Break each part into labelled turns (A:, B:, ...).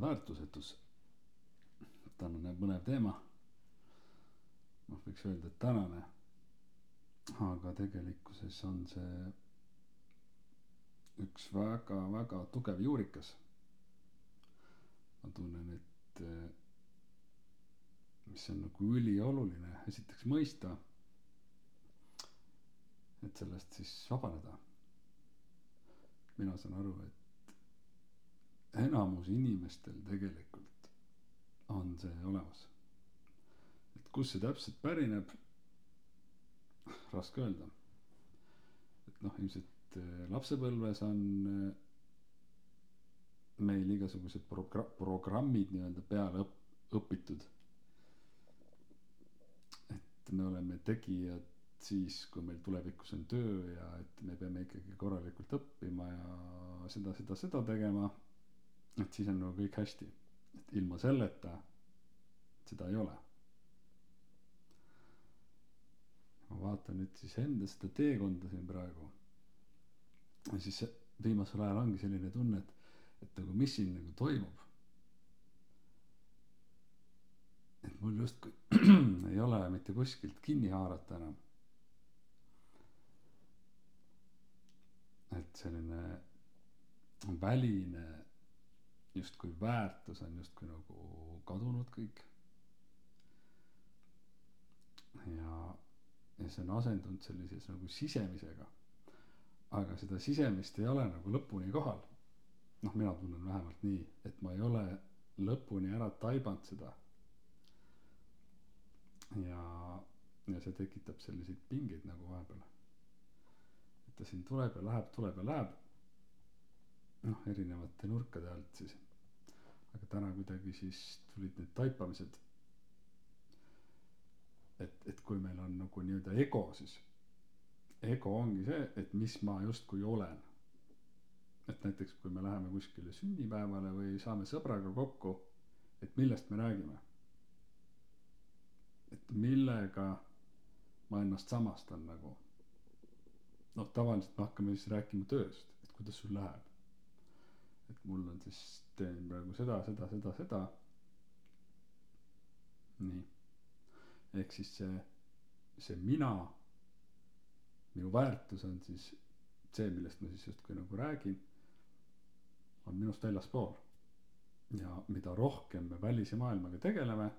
A: väärtusetus. tänane põnev teema. noh, võiks öelda, et tänane. aga tegelikkuses on see üks väga-väga tugev juurikas. ma tunnen, et mis on nagu ülioluline esiteks mõista. et sellest siis vabaneda. mina saan aru, et enamus inimestel tegelikult on see olemas. et kust see täpselt pärineb, raske öelda. et noh, ilmselt äh, lapsepõlves on äh, meil igasugused progra-, programmid nii-öelda peale õp-, õpitud. et me oleme tegijad siis, kui meil tulevikus on töö ja et me peame ikkagi korralikult õppima ja seda, seda, seda tegema et siis on nagu kõik hästi. et ilma selleta seda ei ole. ma vaatan nüüd siis enda seda teekonda siin praegu. ja siis viimasel ajal ongi selline tunne, et, et nagu mis siin nagu toimub. et mul justkui ei ole mitte kuskilt kinni haarata enam. et selline väline justkui väärtus on justkui nagu kadunud kõik. ja, ja see on asendunud sellises nagu sisemisega. aga seda sisemist ei ole nagu lõpuni kohal. noh, mina tunnen vähemalt nii, et ma ei ole lõpuni ära taibanud seda. ja, ja see tekitab selliseid pingeid nagu vahepeal. et ta siin tuleb ja läheb, tuleb ja läheb noh, erinevate nurkade alt siis. aga täna kuidagi siis tulid need taipamised. et, et kui meil on nagu nii-öelda ego, siis ego ongi see, et mis ma justkui olen. et näiteks, kui me läheme kuskile sünnipäevale või saame sõbraga kokku, et millest me räägime. et millega ma ennast samastan nagu. noh, tavaliselt me hakkame siis rääkima tööst, et kuidas sul läheb et mul on siis, teen praegu seda, seda, seda, seda. nii, ehk siis see, see mina, minu väärtus on siis see, millest ma siis justkui nagu räägin, on minust väljaspool. ja mida rohkem me välise maailmaga tegeleme,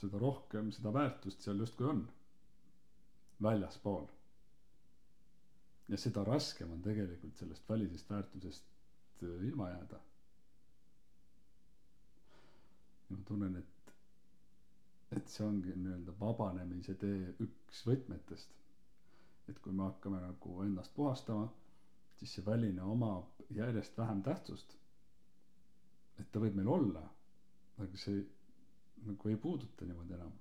A: seda rohkem seda väärtust seal justkui on, väljaspool. ja seda raskem on tegelikult sellest välisest väärtusest Äh, ilma jääda. ja ma tunnen, et, et see ongi nii-öelda vabanemise tee üks võtmetest. et kui me hakkame nagu ennast puhastama, siis see väline omab järjest vähem tähtsust. et ta võib meil olla, aga see nagu ei puuduta niimoodi enam.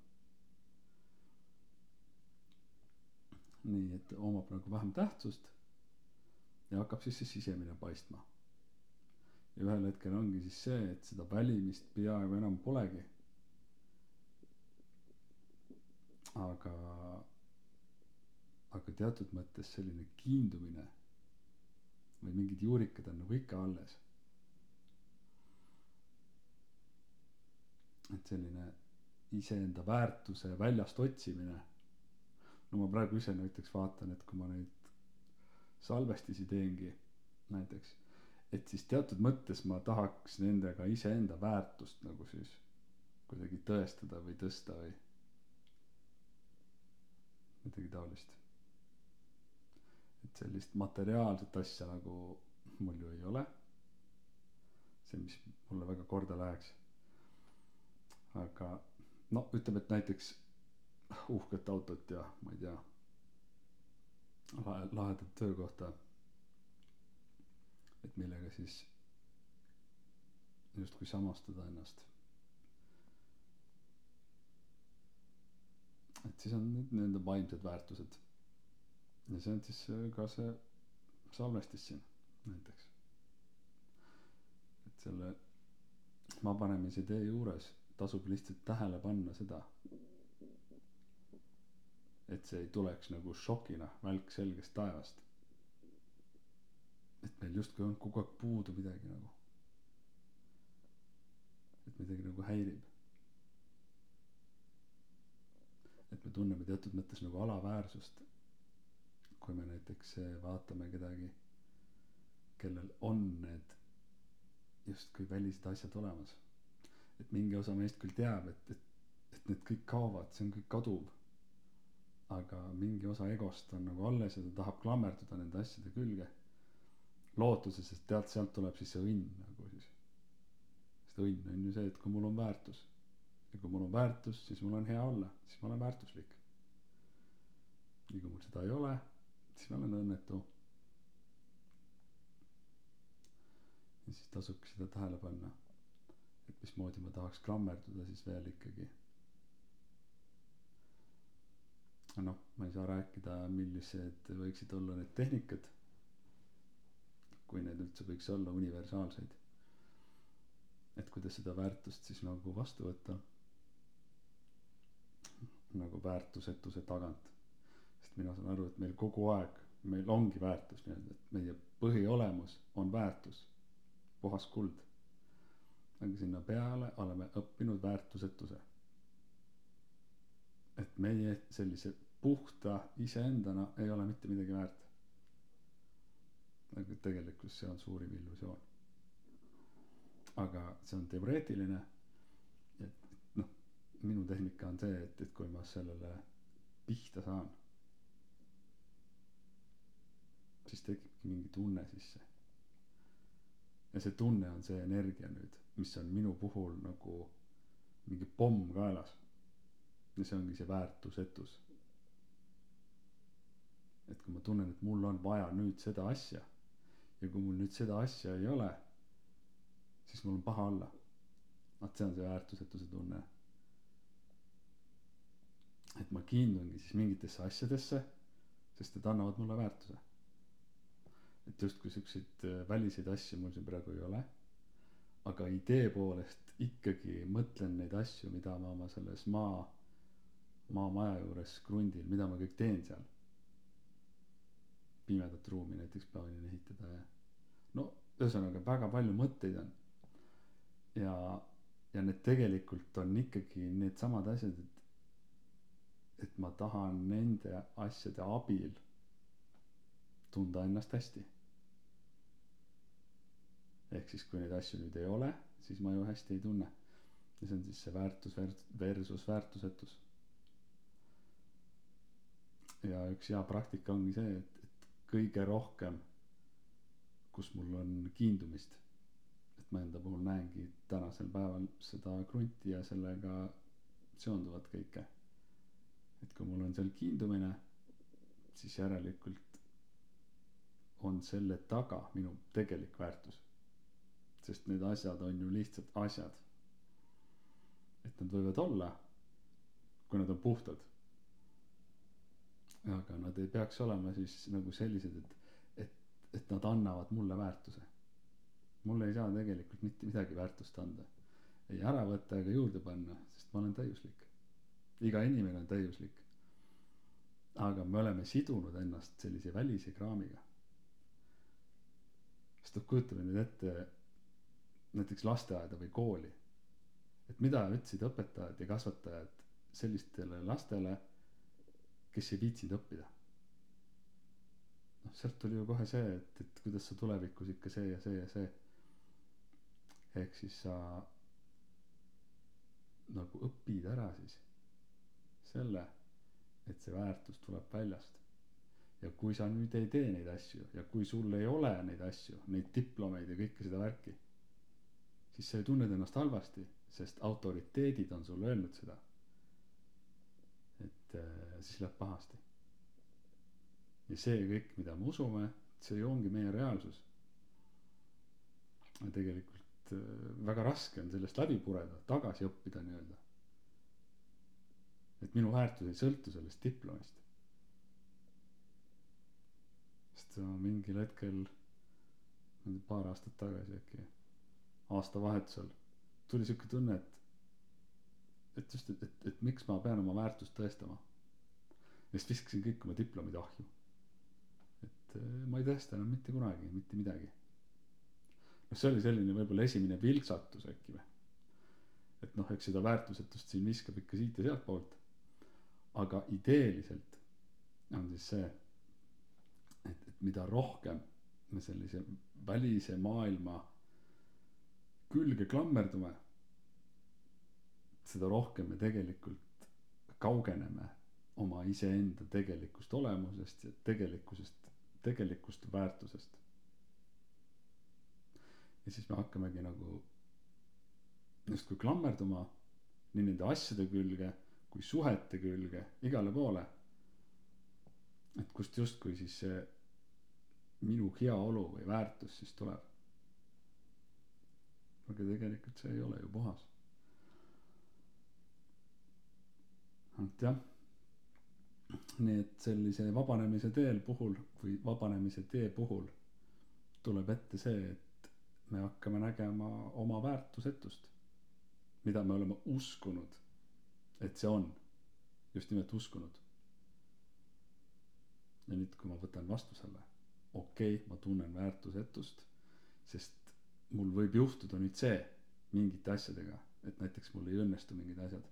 A: nii, et omab nagu vähem tähtsust ja hakkab siis see sisemine paistma ja ühel hetkel ongi siis see, et seda välimist peaaegu enam polegi. aga, aga teatud mõttes selline kiindumine või mingid juurikad on nagu ikka alles. et selline iseenda väärtuse väljast otsimine. no ma praegu ise näiteks vaatan, et kui ma neid salvestisi teengi näiteks et siis teatud mõttes ma tahaks nendega iseenda väärtust nagu siis kuidagi tõestada või tõsta või midagi taolist. et sellist materiaalset asja nagu mul ju ei ole. see, mis mulle väga korda läheks. aga no ütleme, et näiteks uhket autot ja ma ei tea, lahedat töökohta et millega siis justkui samastada ennast. et siis on need nii-öelda vaimsed väärtused. ja see on siis ka see salvestis siin näiteks. et selle vabanemise tee juures tasub lihtsalt tähele panna seda. et see ei tuleks nagu šokina välk selgest taevast et meil justkui on kogu aeg puudu midagi nagu. kuidagi nagu häirib. Et me tunneme teatud mõttes nagu alaväärsust kui me näiteks eh, vaatame kedagi kellel on need justkui välised asjad olemas. Et mingi osa meist küll teab et et et need kõik kaovad see on kõik kaduv. Aga mingi osa egost on nagu alles ja ta tahab klammerduda nende asjade külge lootuses et tead sealt tuleb siis see õnn nagu siis sest õnn on ju see et kui mul on väärtus ja kui mul on väärtus, siis mul on hea olla, siis ma olen väärtuslik. ja kui mul seda ei ole, siis ma olen õnnetu. ja siis tasubki seda tähele panna, et mismoodi ma tahaks klammerduda siis veel ikkagi. noh, ma ei saa rääkida, millised võiksid olla need tehnikad, kui need üldse võiks olla universaalseid et kuidas seda väärtust siis nagu vastu võtta nagu väärtusetuse tagant. sest mina saan aru, et meil kogu aeg, meil ongi väärtus nii-öelda, et meie põhiolemus on väärtus, puhas kuld. aga sinna peale oleme õppinud väärtusetuse. et meie sellise puhta iseendana ei ole mitte midagi väärt. Aga tegelikkus see on suurim illusioon. aga see on teoreetiline minu tehnika on see, et, et kui ma sellele pihta saan, siis tekibki mingi tunne sisse. ja see tunne on see energia nüüd, mis on minu puhul nagu mingi pomm kaelas. ja see ongi see väärtusetus. et kui ma tunnen, et mul on vaja nüüd seda asja ja kui mul nüüd seda asja ei ole, siis mul on paha olla. vaat see on see väärtusetuse tunne et ma kiindungi siis mingitesse asjadesse, sest need annavad mulle väärtuse. et justkui siukseid äh, väliseid asju mul siin praegu ei ole. aga idee poolest ikkagi mõtlen neid asju, mida ma oma selles maa, maamaja juures krundil, mida ma kõik teen seal. pimedat ruumi näiteks plaanin ehitada ja no ühesõnaga väga palju mõtteid on. ja, ja need tegelikult on ikkagi needsamad asjad, et et ma tahan nende asjade abil tunda ennast hästi. ehk siis, kui neid asju nüüd ei ole, siis ma ju hästi ei tunne. ja see on siis see väärtus versus väärtusetus. ja üks hea praktika ongi see, et, et kõige rohkem, kus mul on kiindumist, et ma enda puhul näengi tänasel päeval seda krunti ja sellega seonduvat kõike et kui mul on seal kiindumine, siis järelikult on selle taga minu tegelik väärtus. sest need asjad on ju lihtsalt asjad. et nad võivad olla, kui nad on puhtad. aga nad ei peaks olema siis nagu sellised, et, et, nad annavad mulle väärtuse. mulle ei saa tegelikult mitte midagi väärtust anda. ei ära võtta ega juurde panna, sest ma olen täiuslik iga inimene on täiuslik. aga me oleme sidunud ennast sellise välise kraamiga. sest noh, kujutame nüüd ette näiteks lasteaeda või kooli. et mida ütlesid õpetajad ja kasvatajad sellistele lastele, kes ei viitsinud õppida. Noh, sealt tuli ju kohe see, et, et kuidas sa tulevikus ikka see ja see ja see. ehk siis sa nagu õpid ära siis selle, et see väärtus tuleb väljast. ja kui sa nüüd ei tee neid asju ja kui sul ei ole neid asju, neid diplomeid ja kõike seda värki, siis sa ju tunned ennast halvasti, sest autoriteedid on sulle öelnud seda. et äh, siis läheb pahasti. Ja see kõik, mida me usume, see ju ongi meie reaalsus. tegelikult äh, väga raske on sellest läbi pureda, tagasi õppida nii-öelda et minu väärtus ei sõltu sellest diplomist. sest mingil hetkel, paar aastat tagasi äkki, aastavahetusel, tuli sihuke tunne, et, et just, et, et, et miks ma pean oma väärtust tõestama. ja siis viskasin kõik oma diplomid ahju. Et eh, ma ei tõesta enam mitte kunagi mitte midagi. noh, see oli selline võib-olla esimene vilksatus äkki või et noh eks seda väärtusetust siin viskab ikka siit ja sealtpoolt aga ideeliselt on siis see et et mida rohkem me sellise välise maailma külge klammerdume seda rohkem me tegelikult kaugeneme oma iseenda tegelikust olemusest ja tegelikkusest tegelikust väärtusest. Ja siis me hakkamegi nagu justkui klammerduma nii nende asjade külge kui suhete külge igale poole. Et kust justkui siis see minu heaolu või väärtus siis tuleb. Aga tegelikult see ei ole ju puhas. Et jah nii et sellise vabanemise teel puhul või vabanemise tee puhul tuleb ette see et me hakkame nägema oma väärtusetust mida me oleme uskunud et see on. Just nimelt uskunud. Ja nüüd kui ma võtan vastu selle okei okay, ma tunnen väärtusetust sest mul võib juhtuda nüüd see mingite asjadega et näiteks mul ei õnnestu mingid asjad.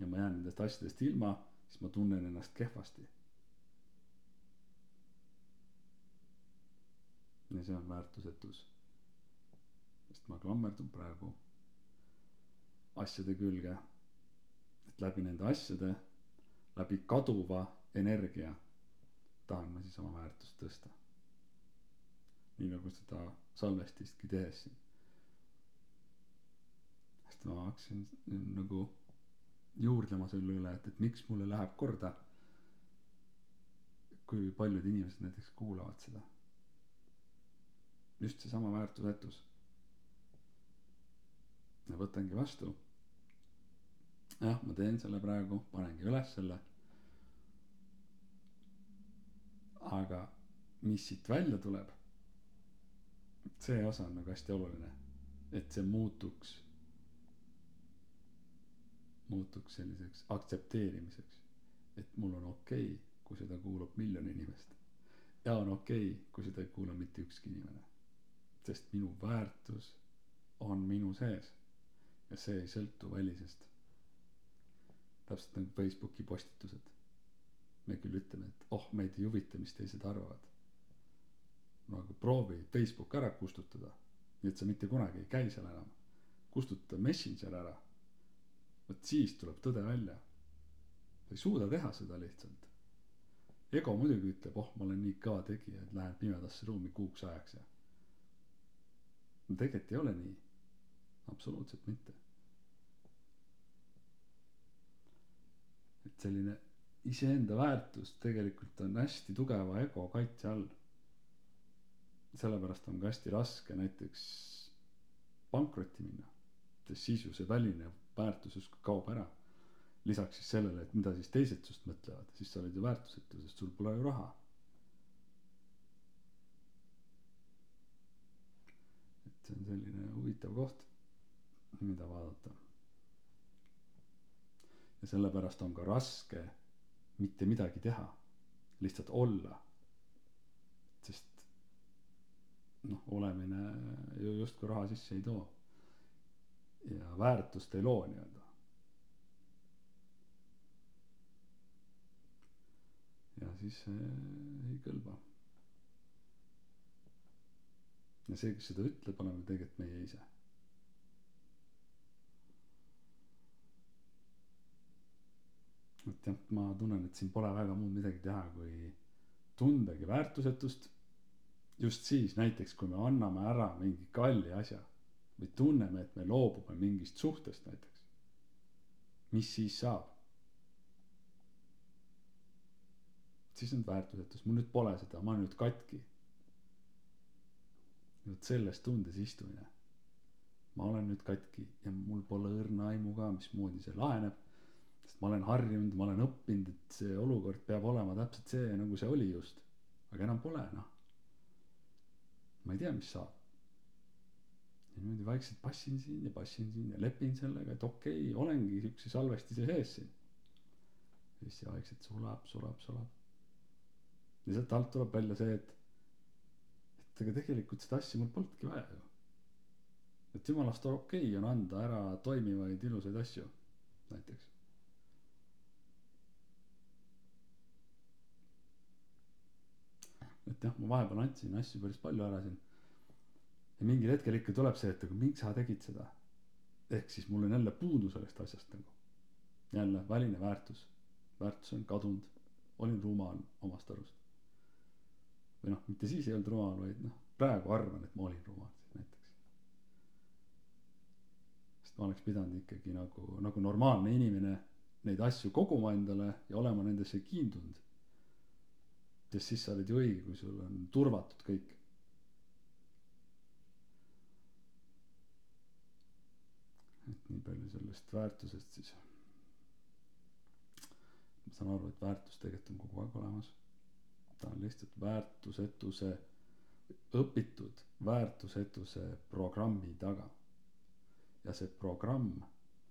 A: Ja ma jään nendest asjadest ilma siis ma tunnen ennast kehvasti. Ja see on väärtusetus. Sest ma klammerdun praegu asjade külge et läbi nende asjade läbi kaduva energia tahan ma siis oma väärtust tõsta. Nii nagu seda salvestistki tehes siin. Sest ma hakkasin nagu juurdlema selle üle et et miks mulle läheb korda kui paljud inimesed näiteks kuulavad seda. Just seesama väärtusetus. Võtangi vastu. Jah ma teen selle praegu panengi üles selle. Aga mis siit välja tuleb? See osa on nagu hästi oluline et see muutuks muutuks selliseks aktsepteerimiseks et mul on okei okay, kui seda kuulab miljon inimest. Ja on okei okay, kui seda ei kuula mitte ükski inimene. Sest minu väärtus on minu sees ja see ei sõltu välisest. Täpselt nagu Facebooki postitused. Me küll ütleme et oh meid ei huvita mis teised arvavad. No aga proovi Facebook ära kustutada nii et sa mitte kunagi ei käi seal enam. Kustuta Messenger ära vot siis tuleb tõde välja. Sa ei suuda teha seda lihtsalt. Ego muidugi ütleb oh ma olen nii kõva tegija et lähen pimedasse ruumi kuuks ajaks ja. No tegelikult ei ole nii. Absoluutselt mitte. Et selline iseenda väärtus tegelikult on hästi tugeva ego kaitse all. Sellepärast on ka hästi raske näiteks pankrotti minna sest siis ju see väline väärtus justkui kaob ära. Lisaks siis sellele et mida siis teised sinust mõtlevad siis sa oled ju väärtusetu sest sul pole ju raha. Et see on selline huvitav koht mida vaadata. Ja sellepärast on ka raske mitte midagi teha lihtsalt olla. Sest noh olemine ju justkui raha sisse ei too ja väärtust ei loo nii-öelda. Ja siis see ei kõlba. Ja see kes seda ütleb oleme tegelikult meie ise. Et jah ma tunnen et siin pole väga muud midagi teha kui tundagi väärtusetust just siis näiteks kui me anname ära mingi kalli asja või tunneme et me loobume mingist suhtest näiteks mis siis saab siis on väärtusetus mul nüüd pole seda ma olen nüüd katki vot selles tundes istumine ma olen nüüd katki ja mul pole õrna aimu ka mismoodi see laheneb sest ma olen harjunud, ma olen õppinud, et see olukord peab olema täpselt see, nagu see oli just. aga enam pole noh. ma ei tea, mis saab. Ja niimoodi vaikselt passin siin ja passin siin ja lepin sellega, et okei okay,, olengi siukse salvestise sees siin. ja siis see vaikselt sulab, sulab, sulab. ja sealt alt tuleb välja see, et, et ega tegelikult seda asja mul polnudki vaja ju. et jumalast okei okay on anda ära toimivaid ilusaid asju näiteks et jah ma vahepeal andsin asju päris palju ära siin ja mingil hetkel ikka tuleb see et aga miks sa tegid seda? Ehk siis mul on jälle puudu sellest asjast nagu. Jälle väline väärtus. Väärtus on kadunud. Olin rumal omast arust. Või noh mitte siis ei olnud rumal vaid noh praegu arvan et ma olin rumal siis näiteks. Sest ma oleks pidanud ikkagi nagu nagu normaalne inimene neid asju koguma endale ja olema nendesse kiindunud. Sest siis sa oled ju õige kui sul on turvatud kõik et nii palju sellest väärtusest siis. Ma saan aru et väärtus tegelikult on kogu aeg olemas. Ta on lihtsalt väärtusetuse õpitud väärtusetuse programmi taga. Ja see programm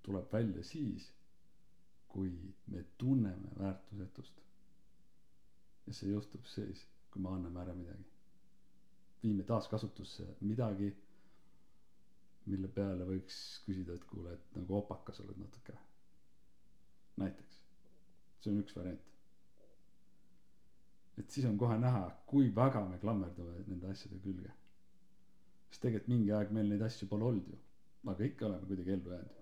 A: tuleb välja siis kui me tunneme väärtusetust. Ja see juhtub siis kui me anname ära midagi. Viime taaskasutusse midagi mille peale võiks küsida et kuule et nagu opakas oled natuke. Näiteks. See on üks variant. Et siis on kohe näha kui väga me klammerdume nende asjade külge. Sest tegelikult mingi aeg meil neid asju pole olnud ju. Aga ikka oleme kuidagi ellu jäänud.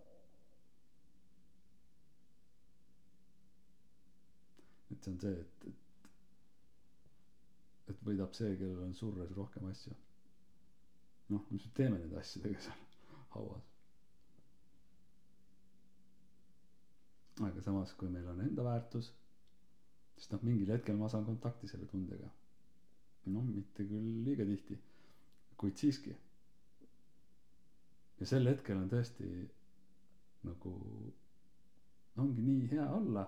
A: Et see on see et et et võidab see kellel on surres rohkem asju. Noh mis me teeme nende asjadega seal hauas. Aga samas kui meil on enda väärtus siis noh mingil hetkel ma saan kontakti selle tundega. Noh mitte küll liiga tihti kuid siiski. Ja sel hetkel on tõesti nagu ongi nii hea olla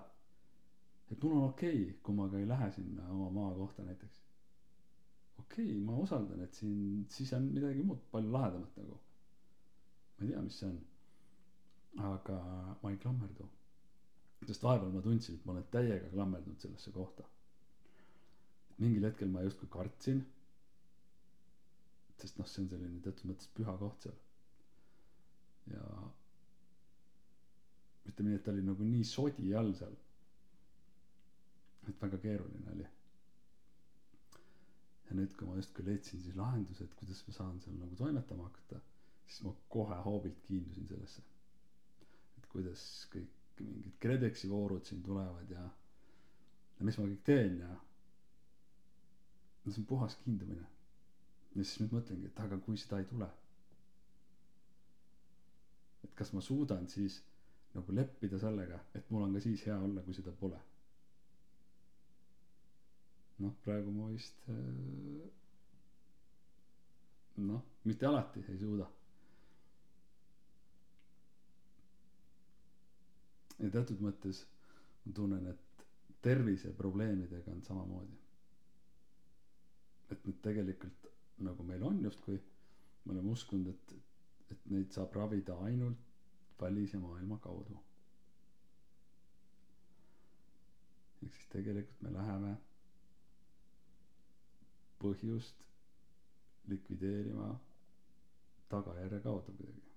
A: et mul on okei okay, kui ma ka ei lähe sinna oma maakohta näiteks. Okei okay, ma usaldan et siin siis on midagi muud palju lahedamat nagu ma ei tea mis see on. Aga ma ei klammerdu. Sest vahepeal ma tundsin et ma olen täiega klammerdunud sellesse kohta. Mingil hetkel ma justkui kartsin. Sest noh see on selline teatud mõttes püha koht seal. Ja ütleme nii et ta oli nagu nii sodi all seal et väga keeruline oli. Ja nüüd kui ma justkui leidsin siis lahenduse et kuidas ma saan seal nagu toimetama hakata siis ma kohe hoobilt kiindusin sellesse. Et kuidas kõik mingid KredExi voorud siin tulevad ja ja mis ma kõik teen ja see on puhas kiindumine. Ja siis nüüd mõtlengi et aga kui seda ei tule? Et kas ma suudan siis nagu leppida sellega et mul on ka siis hea olla kui seda pole? Noh praegu ma vist äh, noh mitte alati ei suuda ja teatud mõttes ma tunnen et terviseprobleemidega on samamoodi. Et need tegelikult nagu meil on justkui me oleme uskunud et et neid saab ravida ainult välise maailma kaudu. Ehk siis tegelikult me läheme põhjust likvideerima tagajärje kaudu kuidagi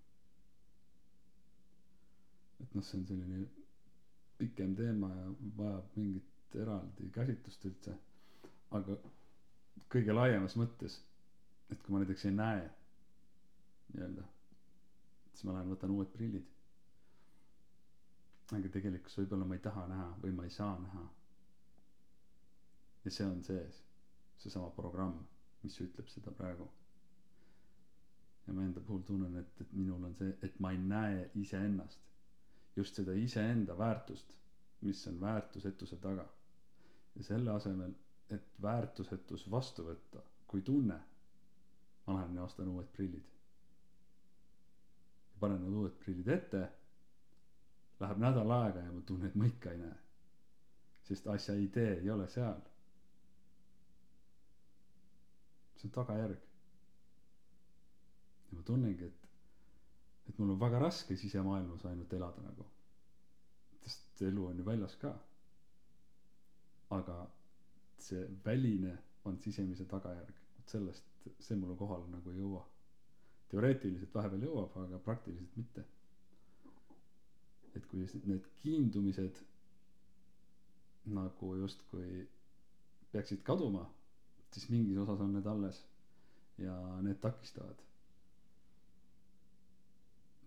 A: et noh see on selline pikem teema ja vajab mingit eraldi käsitlust üldse aga kõige laiemas mõttes et kui ma näiteks ei näe nii-öelda siis ma lähen võtan uued prillid aga tegelikkus võib-olla ma ei taha näha või ma ei saa näha ja see on sees seesama programm, mis ütleb seda praegu. ja ma enda puhul tunnen, et, et minul on see, et ma ei näe iseennast. Just seda iseenda väärtust, mis on väärtusetuse taga. ja selle asemel, et väärtusetus vastu võtta kui tunne, ma lähen ja ostan uued prillid. panen need uued prillid ette. Läheb nädal aega ja ma tunnen, et ma ikka ei näe. sest asja idee ei ole seal see on tagajärg. ja ma tunnengi, et, et mul on väga raske sisemaailmas ainult elada nagu. sest elu on ju väljas ka. aga see väline on sisemise tagajärg, vot sellest, see mulle kohale nagu ei jõua. teoreetiliselt vahepeal jõuab aga praktiliselt mitte et kui need kiindumised nagu justkui peaksid kaduma siis mingis osas on need alles ja need takistavad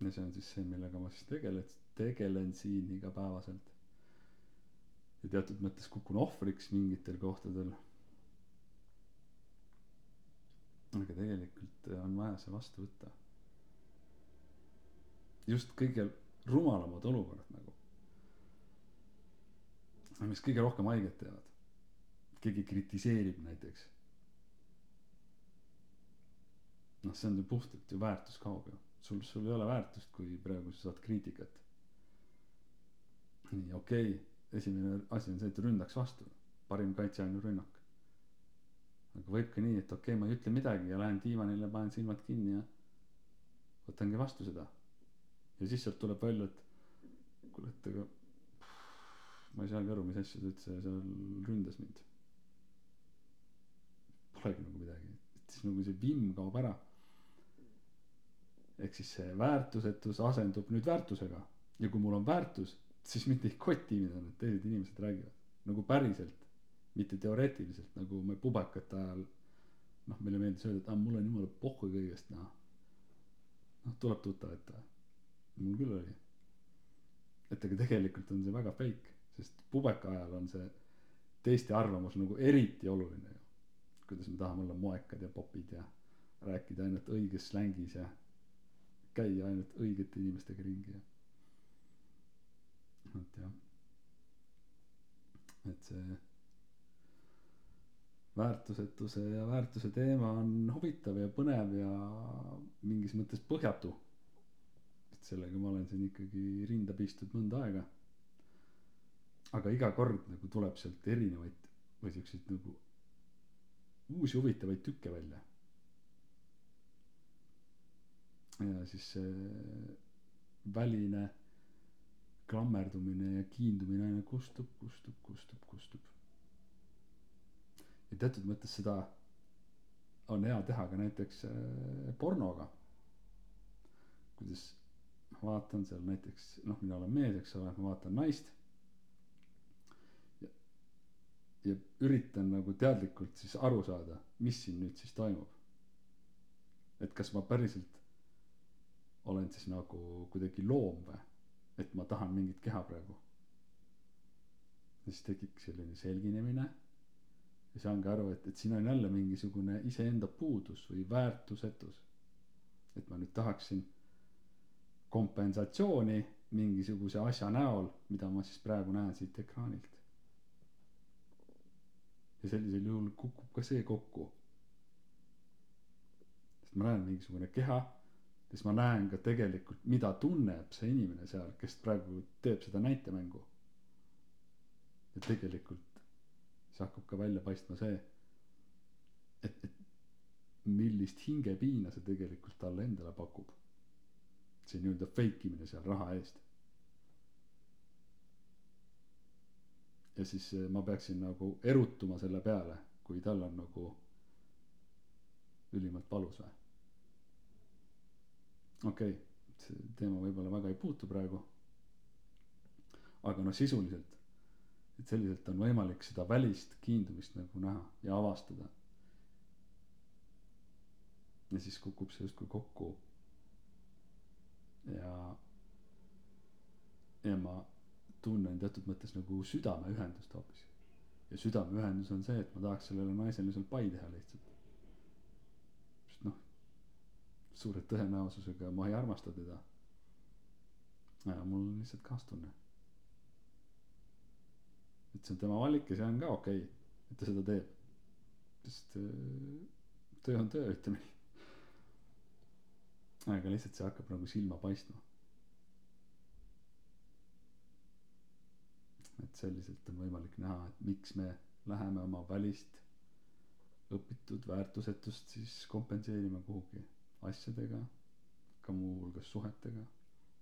A: ja see on siis see millega ma siis tegelen tegelen siin igapäevaselt. Ja teatud mõttes kukun ohvriks mingitel kohtadel. Aga tegelikult on vaja see vastu võtta. Just kõige rumalamad olukorrad nagu. Mis kõige rohkem haiget teevad. Keegi kritiseerib näiteks. Noh see on ju puhtalt ju väärtus kaob ju sul sul ei ole väärtust kui praegu sa saad kriitikat. Nii okei okay. esimene asi on see et ründaks vastu. Parim kaitse on ju rünnak. Aga võib ka nii et okei okay, ma ei ütle midagi ja lähen diivanile panen silmad kinni ja võtangi vastu seda. Ja siis sealt tuleb välja et kuule et ega ma ei saagi aru mis asja ta üldse seal ründas mind. Polegi nagu midagi. Et siis nagu see vimm kaob ära ehk siis see väärtusetus asendub nüüd väärtusega. Ja kui mul on väärtus siis mind ei koti mida need teised inimesed räägivad. Nagu päriselt mitte teoreetiliselt nagu me pubakate ajal noh meile meeldis öelda et aa mul on jumala pohhu kõigest noh noh tuleb tuttav ette. Mul küll oli. Et aga tegelikult on see väga fake sest pubeka ajal on see teiste arvamus nagu eriti oluline ju. Kuidas me tahame olla moekad ja popid ja rääkida ainult õiges slängis ja käia ainult õigete inimestega ringi ja et jah. Et see väärtusetuse ja väärtuse teema on huvitav ja põnev ja mingis mõttes põhjatu. Et sellega ma olen siin ikkagi rinda pistnud mõnda aega. Aga iga kord nagu tuleb sealt erinevaid või siukseid nagu uusi huvitavaid tükke välja ja siis see väline klammerdumine ja kiindumine aina kustub kustub kustub kustub. Ja teatud mõttes seda on hea teha ka näiteks äh, pornoga. Kuidas ma vaatan seal näiteks noh mina olen mees eks ole ma vaatan naist. Ja ja üritan nagu teadlikult siis aru saada mis siin nüüd siis toimub. Et kas ma päriselt olen siis nagu kuidagi loom või? Et ma tahan mingit keha praegu. Siis tekib selline selginemine. Ja saangi aru et et siin on jälle mingisugune iseenda puudus või väärtusetus. Et ma nüüd tahaksin kompensatsiooni mingisuguse asja näol mida ma siis praegu näen siit ekraanilt. Ja sellisel juhul kukub ka see kokku. Sest ma näen mingisugune keha siis ma näen ka tegelikult mida tunneb see inimene seal kes praegu teeb seda näitemängu. Ja tegelikult siis hakkab ka välja paistma see et et millist hingepiina see tegelikult talle endale pakub. See nii-öelda fake imine seal raha eest. Ja siis eh, ma peaksin nagu erutuma selle peale kui tal on nagu ülimalt valus või okei okay, see teema võib-olla väga ei puutu praegu. Aga noh sisuliselt et selliselt on võimalik seda välist kiindumist nagu näha ja avastada. Ja siis kukub see justkui kokku. Ja ja ma tunnen teatud mõttes nagu südameühendust hoopis. Ja südameühendus on see et ma tahaks sellele naisele lihtsalt pai teha lihtsalt suure tõenäosusega ma ei armasta teda. Ja mul on lihtsalt kaastunne. Et see on tema valik ja see on ka okei okay, et ta seda teeb. Sest äh, töö on töö ütleme nii. Aga lihtsalt see hakkab nagu silma paistma. Et selliselt on võimalik näha et miks me läheme oma välist õpitud väärtusetust siis kompenseerima kuhugi asjadega ka muuhulgas suhetega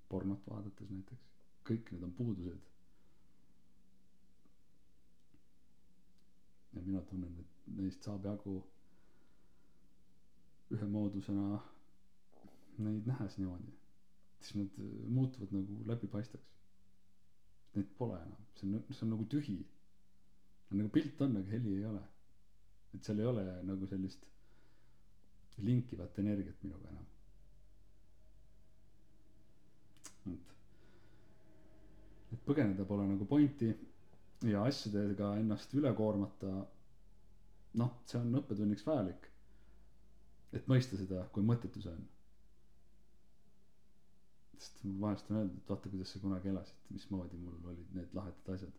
A: pornot vaadates näiteks. Kõik need on puudused. Ja mina tunnen et neist saab jagu ühe moodusena neid nähes niimoodi. Siis nad äh, muutuvad nagu läbipaistvaks. Neid pole enam. See on see on nagu tühi. Nagu pilt on aga heli ei ole. Et seal ei ole nagu sellist linkivat energiat minuga enam. Et et põgeneda pole nagu pointi ja asjadega ennast üle koormata noh see on õppetunniks vajalik et mõista seda kui mõttetu see on. Sest vahest on öeldud et vaata kuidas sa kunagi elasid mismoodi mul olid need lahedad asjad.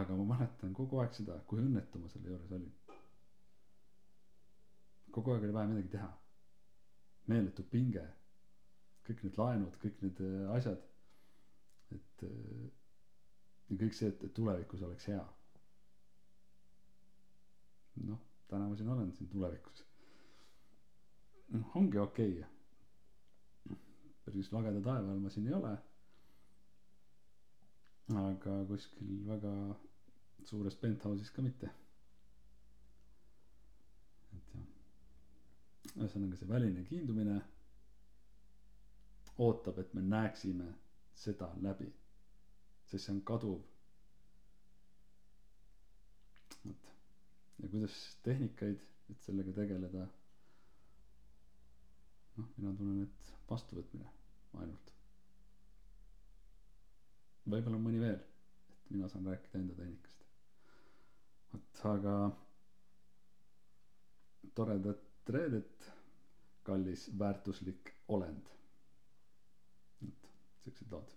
A: Aga ma mäletan kogu aeg seda kui õnnetu ma selle juures olin kogu aeg oli vaja midagi teha. Meeletu pinge. Kõik need laenud kõik need äh, asjad. Et äh, ja kõik see et tulevikus oleks hea. Noh täna ma siin olen siin tulevikus. Noh ongi okei. Okay. päris lageda taeva all ma siin ei ole. Aga kuskil väga suures penthouse'is ka mitte et jah ühesõnaga see väline kiindumine ootab et me näeksime seda läbi. Sest see on kaduv. Vot. Ja kuidas tehnikaid et sellega tegeleda? Noh mina tunnen et vastuvõtmine ainult. Võib-olla on mõni veel et mina saan rääkida enda tehnikast. Vot aga toredat reedet kallis väärtuslik olend. Et siuksed lood